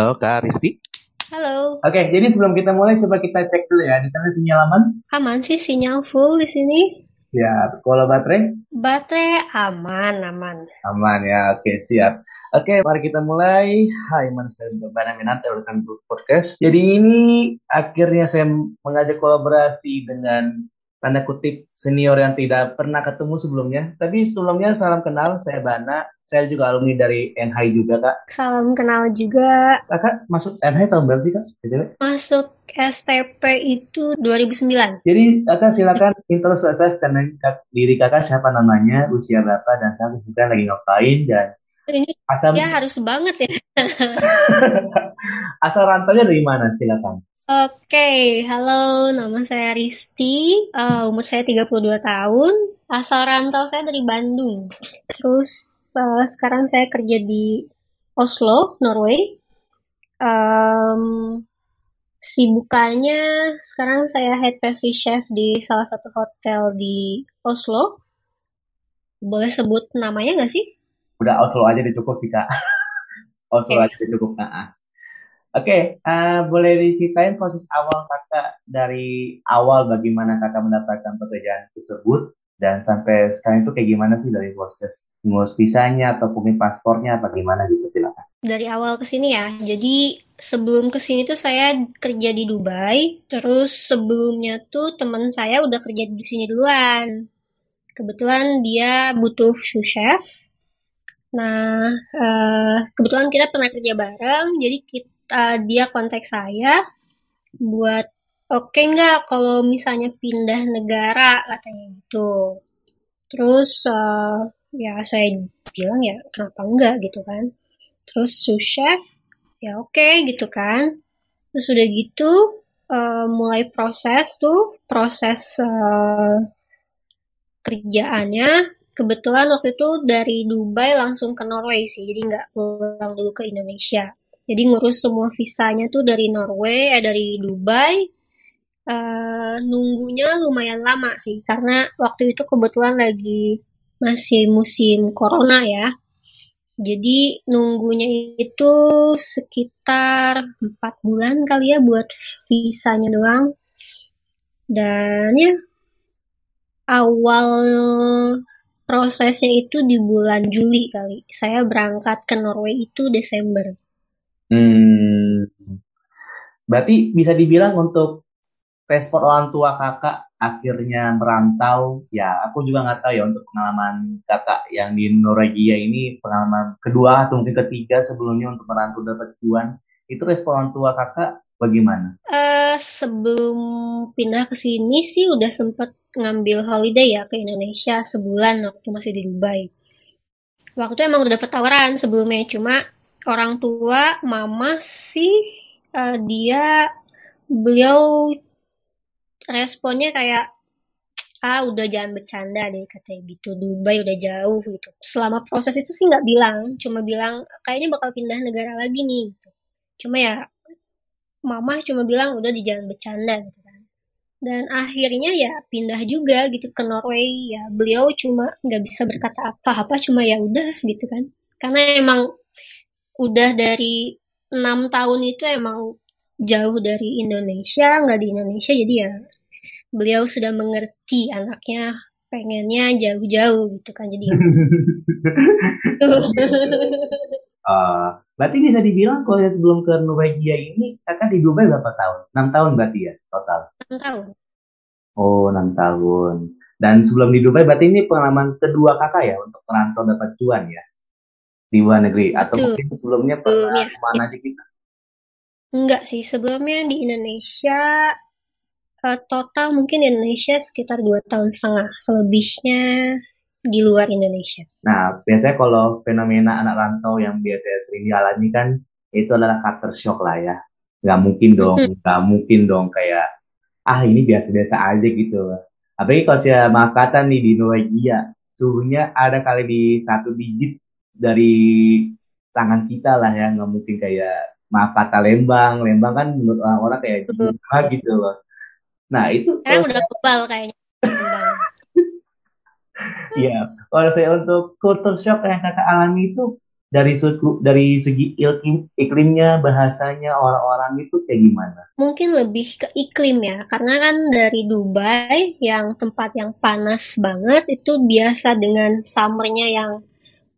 Halo Kak Risti. Halo. Oke, jadi sebelum kita mulai coba kita cek dulu ya. Di sana sinyal aman? Aman sih sinyal full di sini. Siap. Kalau baterai? Baterai aman, aman. Aman ya. Oke, siap. Oke, mari kita mulai. Hai manusia berbana minat rekan podcast. Jadi ini akhirnya saya mengajak kolaborasi dengan tanda kutip senior yang tidak pernah ketemu sebelumnya. Tapi sebelumnya salam kenal, saya Bana. Saya juga alumni dari NHI juga, Kak. Salam kenal juga. Kakak masuk NHI tahun berapa sih, Kak? Masuk STP itu 2009. Jadi, Kakak silakan intro saya karena diri Kakak siapa namanya, usia berapa, dan saya kesibukan lagi ngapain, dan ini asal ya harus banget ya. asal rantaunya dari mana? Silakan. Oke, okay, halo, nama saya Risti, uh, umur saya 32 tahun, asal rantau saya dari Bandung. Terus uh, sekarang saya kerja di Oslo, Norway. Um, sibukannya sekarang saya head pastry chef di salah satu hotel di Oslo. Boleh sebut namanya nggak sih? Udah Oslo aja udah cukup sih kak. Oslo okay. aja udah cukup. Nah, Oke, okay, uh, boleh diceritain proses awal kakak dari awal bagaimana kakak mendapatkan pekerjaan tersebut dan sampai sekarang itu kayak gimana sih dari proses ngurus visanya atau mungkin paspornya apa gimana gitu silakan. Dari awal ke sini ya, jadi sebelum ke sini tuh saya kerja di Dubai, terus sebelumnya tuh teman saya udah kerja di sini duluan. Kebetulan dia butuh sous chef. Nah, uh, kebetulan kita pernah kerja bareng, jadi kita uh, dia kontak saya buat oke okay nggak kalau misalnya pindah negara? katanya gitu. Terus uh, ya saya bilang ya kenapa enggak gitu kan. Terus sous chef ya oke okay, gitu kan. Terus udah gitu uh, mulai proses tuh proses uh, kerjaannya. Kebetulan waktu itu dari Dubai langsung ke Norway sih jadi nggak pulang dulu ke Indonesia jadi ngurus semua visanya tuh dari Norway, eh dari Dubai. Uh, nunggunya lumayan lama sih, karena waktu itu kebetulan lagi masih musim corona ya. Jadi nunggunya itu sekitar 4 bulan kali ya buat visanya doang. Dan ya awal prosesnya itu di bulan Juli kali. Saya berangkat ke Norway itu Desember. Hmm. Berarti bisa dibilang untuk respon orang tua kakak akhirnya merantau, ya aku juga nggak tahu ya untuk pengalaman kakak yang di Norwegia ini pengalaman kedua atau mungkin ketiga sebelumnya untuk merantau dapat cuan, itu respon orang tua kakak bagaimana? Uh, sebelum pindah ke sini sih udah sempet ngambil holiday ya ke Indonesia sebulan waktu masih di Dubai. Waktu itu emang udah dapet tawaran sebelumnya, cuma orang tua mama sih uh, dia beliau responnya kayak ah udah jangan bercanda deh katanya gitu. Dubai udah jauh gitu. Selama proses itu sih nggak bilang cuma bilang kayaknya bakal pindah negara lagi nih gitu. cuma ya mama cuma bilang udah di jangan bercanda gitu kan. Dan akhirnya ya pindah juga gitu ke Norway. Ya beliau cuma nggak bisa berkata apa-apa cuma ya udah gitu kan. Karena emang udah dari enam tahun itu emang jauh dari Indonesia, nggak di Indonesia, jadi ya beliau sudah mengerti anaknya pengennya jauh-jauh gitu kan jadi uh, berarti bisa dibilang kalau ya sebelum ke Norwegia ini kakak di Dubai berapa tahun? 6 tahun berarti ya total? 6 tahun. Oh 6 tahun. Dan sebelum di Dubai berarti ini pengalaman kedua kakak ya untuk merantau dapat cuan ya? Di luar negeri atau Betul. mungkin sebelumnya pernah ya. ke mana aja kita? Enggak sih, sebelumnya di Indonesia uh, total mungkin di Indonesia sekitar dua tahun setengah, selebihnya di luar Indonesia. Nah, biasanya kalau fenomena anak rantau yang biasanya sering dialami kan itu adalah culture shock lah ya. Gak mungkin dong, hmm. gak mungkin dong kayak ah ini biasa-biasa aja gitu. Apalagi kalau saya maaf kata nih di Norwegia, suhunya ada kali di satu digit dari tangan kita lah ya. Nggak mungkin kayak maaf kata Lembang. Lembang kan menurut orang-orang kayak gimana gitu loh. Nah itu kan udah kebal kayaknya. Iya, kalau saya untuk culture shock yang kakak alami itu dari suku dari segi iklim, iklimnya bahasanya orang-orang itu kayak gimana? Mungkin lebih ke iklim ya, karena kan dari Dubai yang tempat yang panas banget itu biasa dengan summernya yang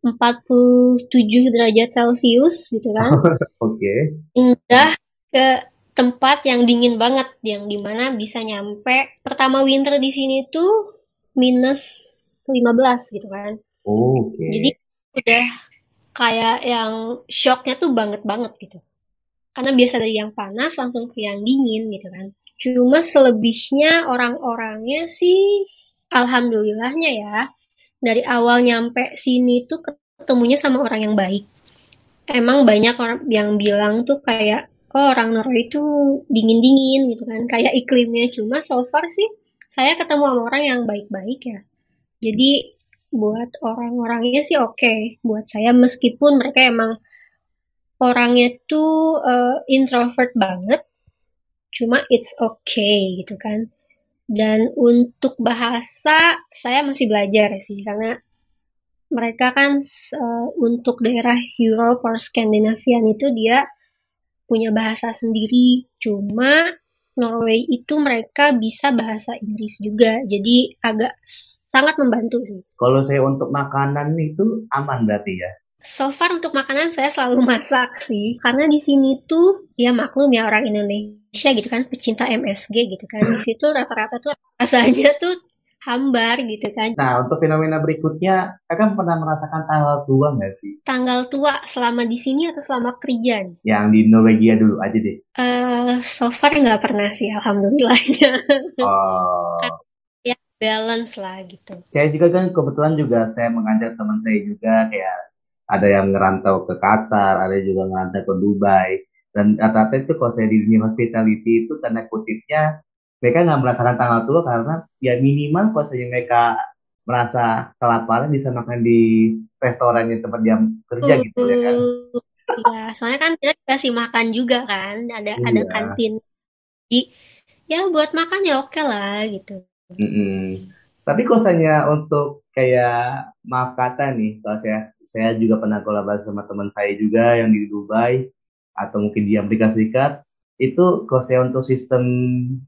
47 derajat Celcius gitu kan. Oke. Okay. Indah ke tempat yang dingin banget, yang di mana bisa nyampe pertama winter di sini tuh minus 15 gitu kan. Oke. Okay. Jadi udah kayak yang shocknya tuh banget banget gitu. Karena biasa dari yang panas langsung ke yang dingin gitu kan. Cuma selebihnya orang-orangnya sih alhamdulillahnya ya dari awal nyampe sini tuh ketemunya sama orang yang baik. Emang banyak orang yang bilang tuh kayak oh orang Norway itu dingin-dingin gitu kan, kayak iklimnya cuma so far sih saya ketemu sama orang yang baik-baik ya. Jadi buat orang-orangnya sih oke okay. buat saya meskipun mereka emang orangnya tuh uh, introvert banget cuma it's okay gitu kan dan untuk bahasa saya masih belajar sih karena mereka kan uh, untuk daerah Europe or Scandinavian itu dia punya bahasa sendiri cuma Norway itu mereka bisa bahasa Inggris juga jadi agak sangat membantu sih. Kalau saya untuk makanan itu aman berarti ya? So far untuk makanan saya selalu masak sih, karena di sini tuh ya maklum ya orang Indonesia gitu kan pecinta MSG gitu kan di situ rata-rata tuh rasanya tuh hambar gitu kan. Nah untuk fenomena berikutnya, kakak pernah merasakan tanggal tua nggak sih? Tanggal tua selama di sini atau selama kerja? Yang di Norwegia dulu aja deh. Eh uh, so far nggak pernah sih, alhamdulillahnya. Oh balance lah gitu. Saya juga kan kebetulan juga saya mengajak teman saya juga kayak ada yang ngerantau ke Qatar, ada juga ngerantau ke Dubai. Dan rata-rata itu kalau saya di dunia hospitality itu tanda kutipnya mereka nggak merasakan tanggal tua karena ya minimal kalau saya mereka merasa kelaparan bisa makan di restoran yang tempat dia kerja uh, gitu ya kan. Iya, soalnya kan kita kasih makan juga kan, ada iya. ada kantin. Jadi ya buat makan ya oke okay lah gitu. Mm-mm. Tapi kosannya untuk kayak maaf kata nih, kalau saya saya juga pernah kolaborasi sama teman saya juga yang di Dubai atau mungkin di Amerika Serikat itu kalau saya untuk sistem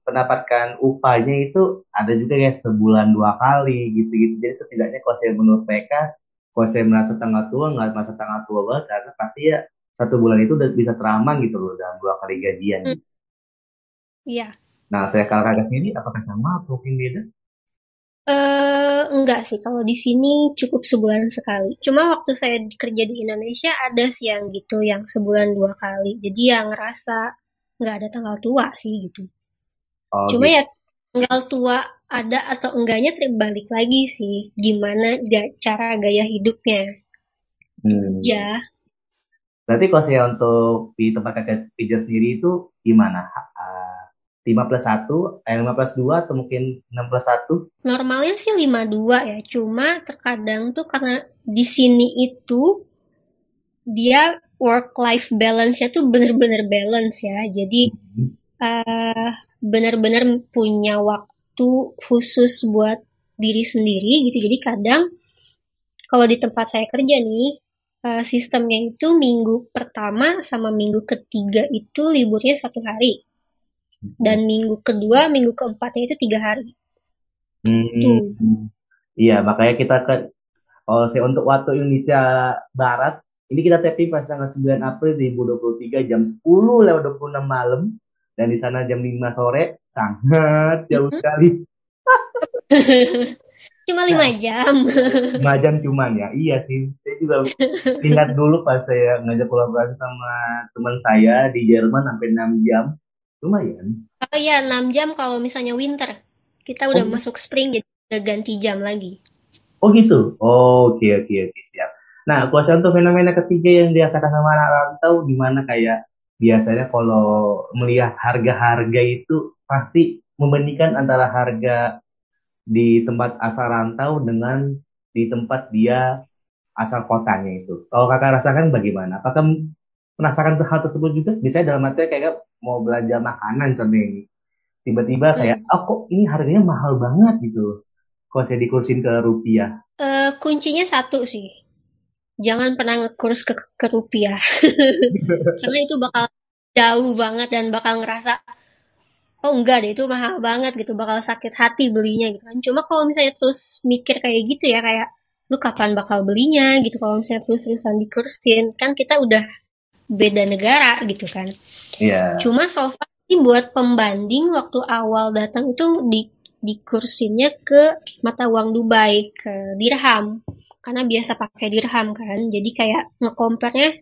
pendapatkan upahnya itu ada juga ya sebulan dua kali gitu-gitu. Jadi setidaknya kalau saya menurut mereka, kalau saya merasa tanggal tua nggak merasa tanggal tua banget karena pasti ya satu bulan itu udah bisa teraman gitu loh dalam dua kali gajian. Hmm. Iya. Nah, saya kalau ke sini apakah sama atau mungkin beda? Uh, enggak sih, kalau di sini cukup sebulan sekali. Cuma waktu saya kerja di Indonesia ada sih yang gitu, yang sebulan dua kali. Jadi yang ngerasa nggak ada tanggal tua sih gitu. Oh, Cuma gitu. ya tanggal tua ada atau enggaknya terbalik lagi sih, gimana cara gaya hidupnya. Hmm. Ya. Berarti kalau saya untuk di tempat pijat sendiri itu gimana? Lima plus satu, eh lima plus dua atau mungkin enam plus satu? Normalnya sih lima dua ya, cuma terkadang tuh karena di sini itu dia work life balance-nya tuh bener-bener balance ya. Jadi hmm. uh, bener-bener punya waktu khusus buat diri sendiri gitu. Jadi kadang kalau di tempat saya kerja nih uh, sistemnya itu minggu pertama sama minggu ketiga itu liburnya satu hari dan minggu kedua minggu keempatnya itu tiga hari hmm. Tuh. iya makanya kita ke oh saya untuk waktu Indonesia Barat ini kita taping pas tanggal 9 April 2023 jam 10 lewat 26 malam dan di sana jam 5 sore sangat jauh mm -hmm. sekali cuma lima nah, jam lima jam cuman ya iya sih saya juga ingat dulu pas saya ngajak kolaborasi sama teman saya di Jerman sampai 6 jam Lumayan. Oh iya, 6 jam kalau misalnya winter. Kita udah oh. masuk spring jadi udah ganti jam lagi. Oh gitu? Oh, oke oke oke siap. Nah, kuasa untuk fenomena ketiga yang dirasakan sama anak rantau gimana kayak biasanya kalau melihat harga-harga itu pasti membandingkan antara harga di tempat asal rantau dengan di tempat dia asal kotanya itu. Kalau kakak rasakan bagaimana? Apakah penasaran hal tersebut juga? Misalnya dalam arti kayak mau belanja makanan contohnya tiba-tiba hmm. kayak oh kok ini harganya mahal banget gitu kalau saya dikursin ke rupiah. Uh, kuncinya satu sih. Jangan pernah ngekurs ke, ke rupiah. Karena itu bakal jauh banget dan bakal ngerasa oh enggak deh itu mahal banget gitu. Bakal sakit hati belinya gitu kan. Cuma kalau misalnya terus mikir kayak gitu ya kayak lu kapan bakal belinya? gitu. Kalau misalnya terus-terusan dikursin kan kita udah beda negara gitu kan Iya. cuma so far sih buat pembanding waktu awal datang itu di dikursinnya ke mata uang Dubai ke dirham. Karena biasa pakai dirham kan. Jadi kayak ngekompernya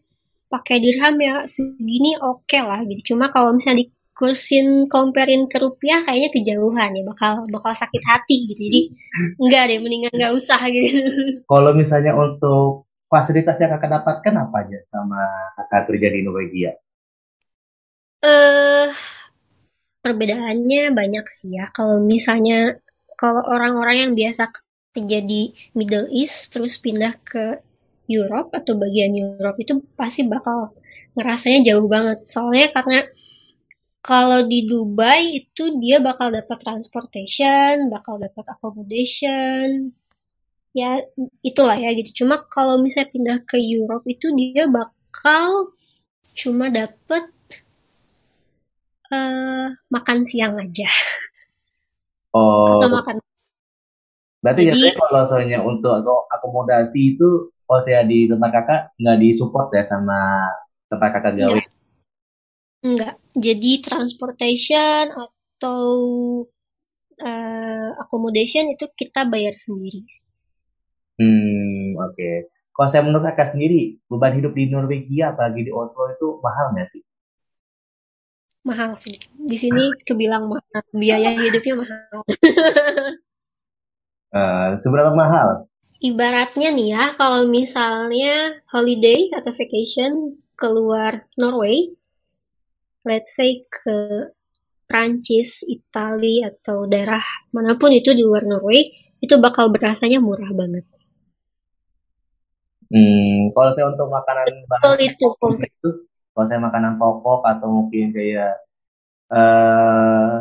pakai dirham ya segini oke lah gitu. Cuma kalau misalnya dikursin comparein ke rupiah kayaknya kejauhan ya. Bakal bakal sakit hati gitu. Jadi enggak deh mendingan nggak usah gitu. Kalau misalnya untuk fasilitas yang kakak dapatkan apa aja sama kakak kerja di Norwegia? Eh perbedaannya banyak sih ya. Kalau misalnya kalau orang-orang yang biasa kerja Middle East terus pindah ke Europe atau bagian Europe itu pasti bakal ngerasanya jauh banget. Soalnya karena kalau di Dubai itu dia bakal dapat transportation, bakal dapat accommodation, ya itulah ya gitu. Cuma kalau misalnya pindah ke Europe itu dia bakal cuma dapat eh, makan siang aja Oh, atau makan. berarti Jadi kalau soalnya untuk ako- akomodasi itu, kalau saya di tempat kakak nggak disupport ya sama tempat kakak gawe. enggak, enggak. Jadi transportation atau eh, accommodation itu kita bayar sendiri. Hmm, oke. Kalau saya menurut kakak sendiri, beban hidup di Norwegia, apalagi di Oslo itu mahal nggak sih? Mahal sih. Di sini kebilang mahal, biaya hidupnya mahal. Eh, seberapa mahal? Ibaratnya nih ya, kalau misalnya holiday atau vacation keluar Norway, let's say ke Prancis, Italia, atau daerah mana pun itu di luar Norway, itu bakal berasanya murah banget. Hmm, kalau saya untuk makanan Betul itu, komplit. itu, kalau saya makanan pokok atau mungkin kayak eh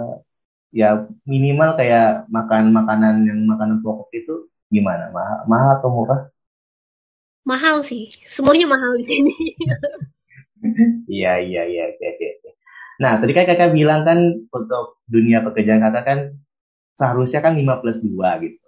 ya minimal kayak makan makanan yang makanan pokok itu gimana? Mahal, mahal atau murah? Mahal sih, semuanya mahal di sini. Iya, iya, iya, oke, oke. Nah, tadi kan kakak bilang kan untuk dunia pekerjaan kakak kan seharusnya kan 5 plus 2 gitu.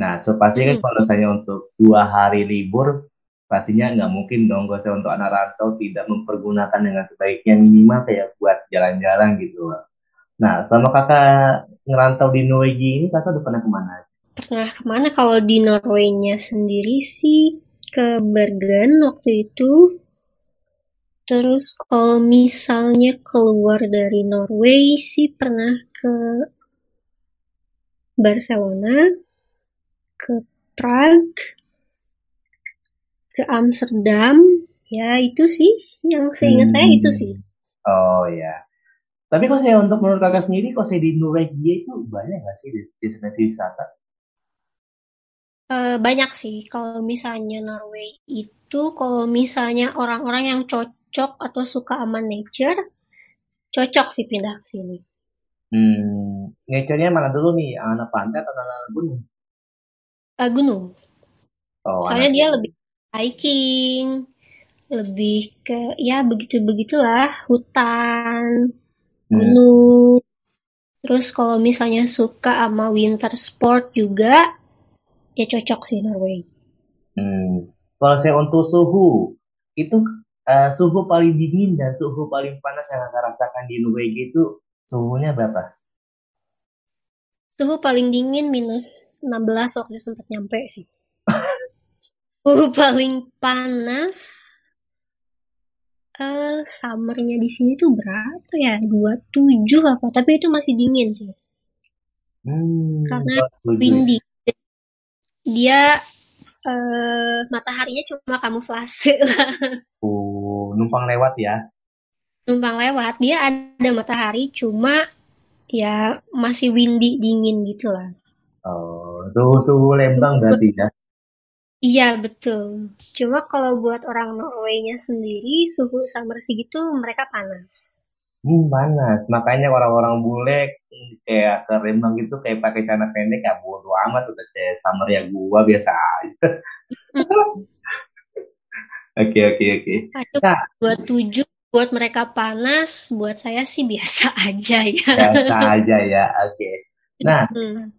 Nah, so pasti kan Mm-mm. kalau saya untuk dua hari libur, pastinya nggak mungkin dong kalau saya untuk anak rantau tidak mempergunakan dengan sebaiknya minimal kayak buat jalan-jalan gitu. loh. Nah, sama kakak ngerantau di Norwegia ini kakak udah pernah ke mana? Pernah ke mana kalau di Norway-nya sendiri sih ke Bergen waktu itu. Terus kalau misalnya keluar dari Norway sih pernah ke Barcelona, ke Prague, ke Amsterdam. Ya itu sih yang seingat saya itu sih. Hmm, oh ya. Tapi kalau saya untuk menurut kakak sendiri, kalau saya di Norwegia itu banyak nggak sih destinasi wisata? Eh, banyak sih kalau misalnya Norway itu kalau misalnya orang-orang yang cocok atau suka sama nature, cocok sih pindah ke sini. Hmm, nature-nya mana dulu nih? Anak pantai atau anak gunung? Eh, gunung. Oh, Soalnya anak dia lebih hiking, lebih ke ya begitu-begitulah, hutan, Hmm, gunung. Terus kalau misalnya suka sama winter sport juga, ya cocok sih Norway. hmm. Kalau saya untuk suhu, itu eh, suhu paling dingin dan suhu paling panas yang akan rasakan di Norwegia itu suhunya berapa? Suhu paling dingin minus 16 waktu sempat nyampe sih. Suhu paling panas eh summernya di sini tuh berapa ya? 27 apa? Tapi itu masih dingin sih. Hmm, Karena kalau setuju ya. windy. Dia eh mataharinya cuma kamuflase lah. Oh, numpang lewat ya. Numpang lewat. Dia ada matahari cuma ya masih windy dingin gitu lah. Oh, suhu-suhu Lembang berarti ya. Iya betul. Cuma kalau buat orang Norway-nya sendiri suhu summer segitu mereka panas. Hmm, panas. Makanya orang-orang bule kayak ke Lembang gitu kayak pakai celana pendek ya bodo amat udah kayak summer ya gua biasa aja. Oke, oke, oke. Nah, buat tujuh, buat mereka panas, buat saya sih biasa aja ya. biasa aja ya. Oke. Nah, Hmm.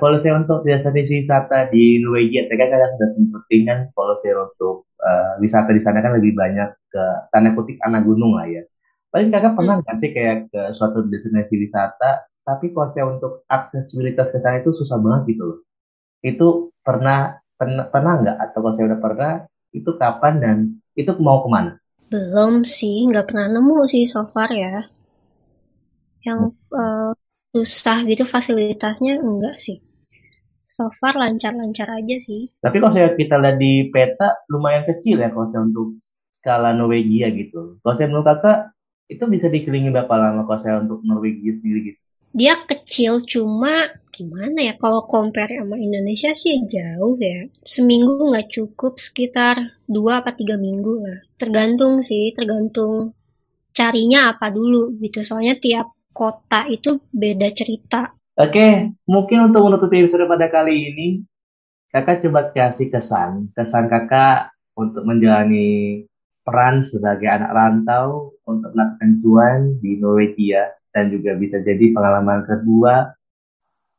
Kalau saya untuk destinasi wisata di Norwegia, tadi kan sudah sebutin kan kalau saya untuk eh, wisata di sana kan lebih banyak ke tanda kutip anak gunung lah ya. Paling kakak Hmm. pernah nggak sih kayak ke suatu destinasi wisata, tapi kalau saya untuk aksesibilitas ke sana itu susah banget gitu loh. Itu pernah pernah pernah nggak? Atau kalau saya udah pernah, itu kapan dan itu mau ke mana? Belum sih, nggak pernah nemu sih so far ya. Yang eh, susah gitu fasilitasnya enggak sih. So far lancar-lancar aja sih. Tapi kalau saya kita lihat di peta lumayan kecil ya kalau saya untuk skala Norwegia gitu. Kalau saya menurut kakak itu bisa dikelilingi berapa lama kalau saya untuk Norwegia sendiri gitu. Dia kecil cuma gimana ya kalau compare sama Indonesia sih jauh ya. Seminggu nggak cukup sekitar dua apa tiga minggu lah. Tergantung sih, tergantung carinya apa dulu gitu. Soalnya tiap kota itu beda cerita. Oke, mungkin untuk menutupi episode pada kali ini, kakak coba kasih kesan, kesan kakak untuk menjalani peran sebagai anak rantau untuk melakukan cuan di Norwegia dan juga bisa jadi pengalaman kedua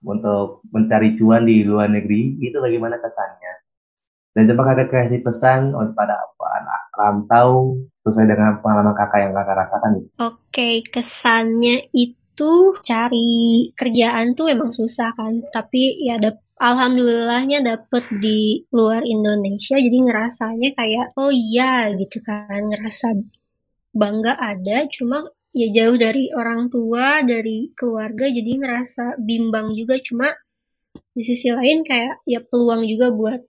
untuk mencari cuan di luar negeri, itu bagaimana kesannya? Dan coba kakak kasih pesan pada anak rantau sesuai dengan pengalaman kakak yang kakak rasakan. Oke, kesannya itu cari kerjaan tuh emang susah kan, tapi ya dap alhamdulillahnya dapet di luar Indonesia, jadi ngerasanya kayak oh iya gitu kan, ngerasa bangga ada, cuma ya jauh dari orang tua, dari keluarga, jadi ngerasa bimbang juga, cuma di sisi lain kayak ya peluang juga buat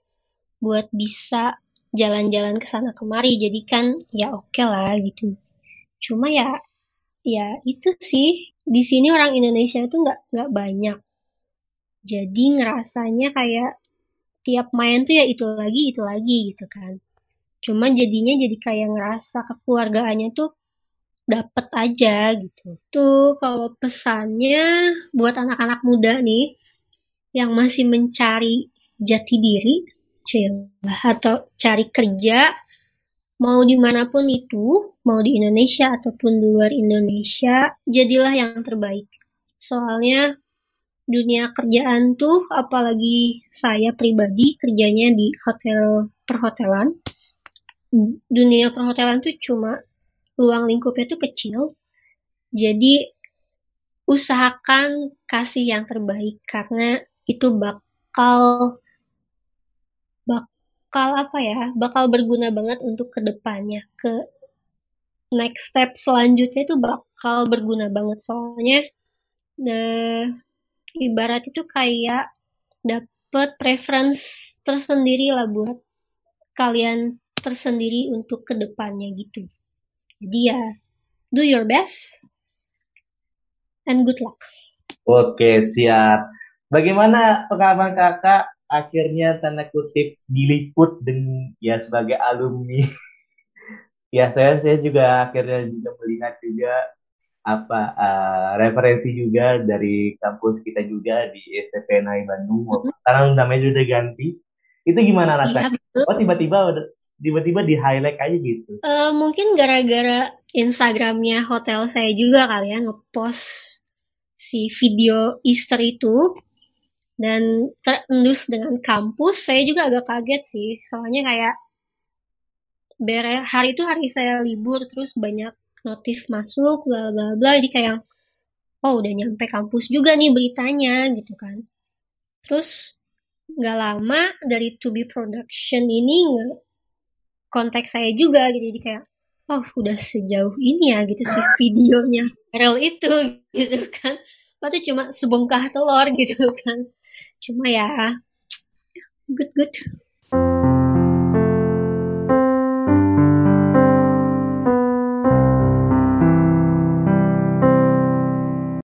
buat bisa jalan-jalan ke sana kemari, jadi kan ya oke lah gitu. Cuma ya ya itu sih di sini orang Indonesia itu nggak nggak banyak. Jadi ngerasanya kayak tiap main tuh ya itu lagi itu lagi gitu kan. Cuma jadinya jadi kayak ngerasa kekeluargaannya tuh dapet aja gitu. Tuh kalau pesannya buat anak-anak muda nih yang masih mencari jati diri atau cari kerja mau di mana pun itu, mau di Indonesia ataupun di luar Indonesia, jadilah yang terbaik. Soalnya dunia kerjaan tuh, apalagi saya pribadi kerjanya di hotel perhotelan, dunia perhotelan tuh cuma ruang lingkupnya tuh kecil, jadi usahakan kasih yang terbaik karena itu bakal bakal apa ya bakal berguna banget untuk ke depannya ke next step selanjutnya itu bakal berguna banget. Soalnya the, ibarat itu kayak dapet preference tersendiri lah buat kalian tersendiri untuk ke depannya gitu. Jadi ya do your best and good luck. Oke siap. Bagaimana pengalaman kakak akhirnya tanda kutip diliput dengan ya sebagai alumni. Ya saya saya juga akhirnya juga melihat juga apa uh, referensi juga dari kampus kita juga di SMP NAI Bandung. Sekarang namanya sudah ganti. Itu gimana rasanya? ya, oh tiba-tiba tiba-tiba di highlight aja gitu? Uh, mungkin gara-gara Instagramnya hotel saya juga kali ya ngepost si video Easter itu dan terendus dengan kampus saya juga agak kaget sih. Soalnya kayak bere hari itu hari saya libur terus banyak notif masuk bla bla bla. Jadi kayak oh udah nyampe kampus juga nih beritanya gitu kan. Terus nggak lama dari To Be Production ini kontak saya juga gitu. Jadi kayak oh udah sejauh ini ya gitu sih videonya viral itu gitu kan. Itu cuma sebongkah telur gitu kan cuma good good